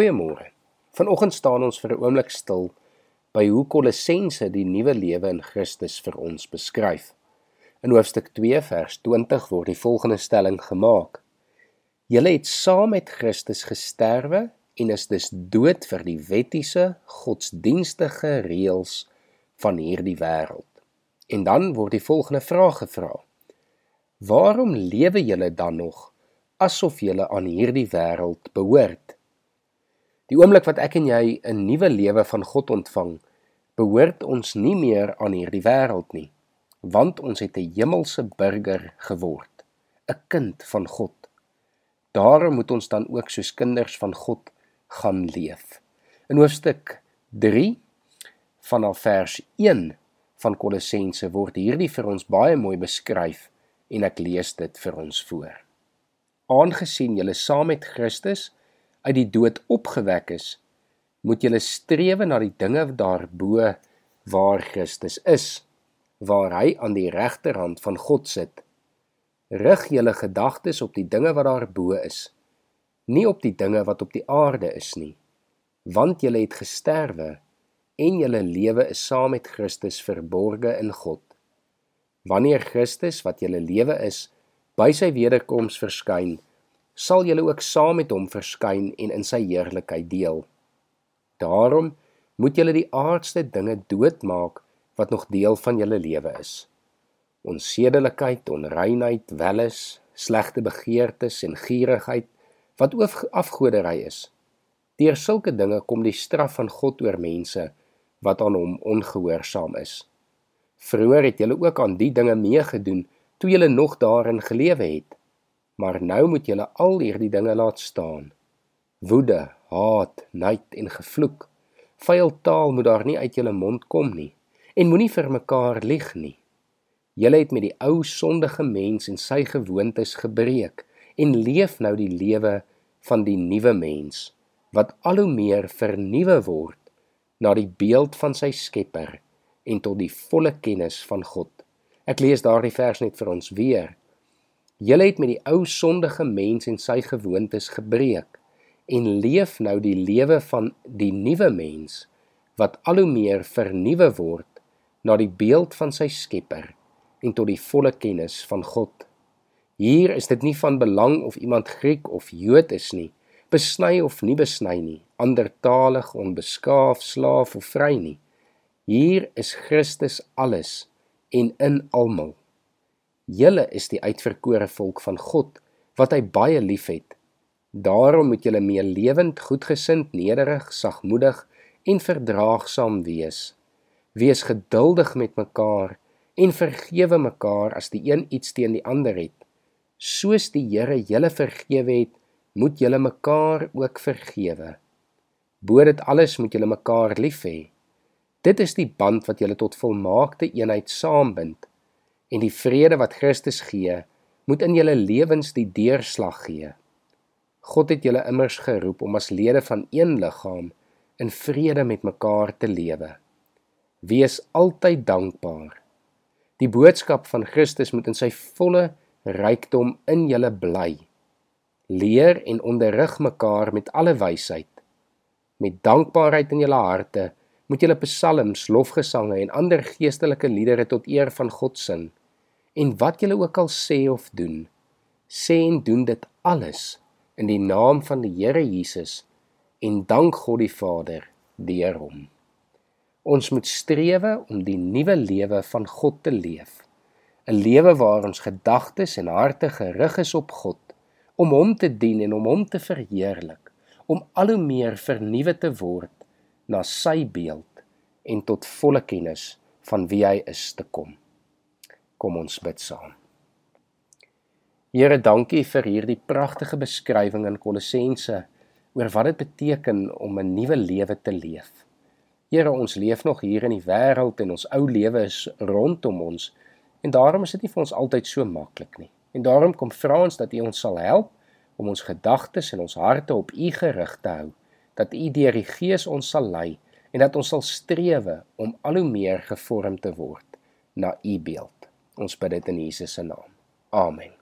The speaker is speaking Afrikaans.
Goeiemôre. Vanoggend staan ons vir 'n oomblik stil by hoe Kolossense die nuwe lewe in Christus vir ons beskryf. In hoofstuk 2 vers 20 word die volgende stelling gemaak: Julle het saam met Christus gesterwe en is dus dood vir die wettiese godsdienstige reëls van hierdie wêreld. En dan word die volgende vraag gevra: Waarom lewe julle dan nog asof julle aan hierdie wêreld behoort? Die oomblik wat ek en jy 'n nuwe lewe van God ontvang, behoort ons nie meer aan hierdie wêreld nie, want ons het 'n hemelse burger geword, 'n kind van God. Daarom moet ons dan ook soos kinders van God gaan leef. In hoofstuk 3 vanaf vers 1 van Kolossense word hierdie vir ons baie mooi beskryf en ek lees dit vir ons voor. Aangesien julle saam met Christus uit die dood opgewek is, moet julle strewe na die dinge daarbo waar Christus is, waar hy aan die regterhand van God sit. Rig julle gedagtes op die dinge wat daarbo is, nie op die dinge wat op die aarde is nie, want julle het gesterwe en julle lewe is saam met Christus verborge in God. Wanneer Christus wat julle lewe is, by sy wederkoms verskyn, sal julle ook saam met hom verskyn en in sy heerlikheid deel. Daarom moet julle die aardse dinge doodmaak wat nog deel van julle lewe is. Onsedelikheid, onreinheid, welis, slegte begeertes en gierigheid wat afgoderry is. Deur sulke dinge kom die straf van God oor mense wat aan hom ongehoorsaam is. Vroeger het julle ook aan die dinge meegedoen toe julle nog daarin gelewe het maar nou moet julle al hierdie dinge laat staan. Woede, haat, nait en gevloek. Vuil taal moet daar nie uit julle mond kom nie en moenie vir mekaar lieg nie. Julle het met die ou sondige mens en sy gewoontes gebreek en leef nou die lewe van die nuwe mens wat al hoe meer vernuwe word na die beeld van sy Skepper en tot die volle kennis van God. Ek lees daardie vers net vir ons weer. Julle het met die ou sondige mens en sy gewoontes gebreek en leef nou die lewe van die nuwe mens wat al hoe meer vernuwe word na die beeld van sy Skepper en tot die volle kennis van God. Hier is dit nie van belang of iemand Griek of Jood is nie, besny of nie besny nie, andertalig, onbeskaaf, slaaf of vry nie. Hier is Christus alles en in almal. Julle is die uitverkore volk van God wat hy baie liefhet. Daarom moet julle meer lewend, goedgesind, nederig, sagmoedig en verdraagsaam wees. Wees geduldig met mekaar en vergewe mekaar as die een iets teen die ander het. Soos die Here julle vergewe het, moet julle mekaar ook vergewe. Bo dit alles moet julle mekaar lief hê. Dit is die band wat julle tot volmaakte eenheid saambind en die vrede wat Christus gee, moet in julle lewens die deurslag gee. God het julle immers geroep om as lede van een liggaam in vrede met mekaar te lewe. Wees altyd dankbaar. Die boodskap van Christus moet in sy volle rykdom in julle bly. Leer en onderrig mekaar met alle wysheid. Met dankbaarheid in julle harte moet julle psalms, lofgesange en ander geestelike liedere tot eer van God sing. En wat julle ook al sê of doen, sê en doen dit alles in die naam van die Here Jesus en dank God die Vader deur hom. Ons moet strewe om die nuwe lewe van God te leef. 'n Lewe waar ons gedagtes en harte gerig is op God, om hom te dien en om hom te verheerlik, om al hoe meer vernuwe te word na sy beeld en tot volle kennis van wie hy is te kom. Kom ons bid saam. Here, dankie vir hierdie pragtige beskrywing in Kolossense oor wat dit beteken om 'n nuwe lewe te leef. Here, ons leef nog hier in die wêreld en ons ou lewe is rondom ons en daarom is dit nie vir ons altyd so maklik nie. En daarom kom vra ons dat U ons sal help om ons gedagtes en ons harte op U gerig te hou, dat U deur die Gees ons sal lei en dat ons sal strewe om al hoe meer gevorm te word na U beeld. Ons bid dit in Jesus se naam. Amen.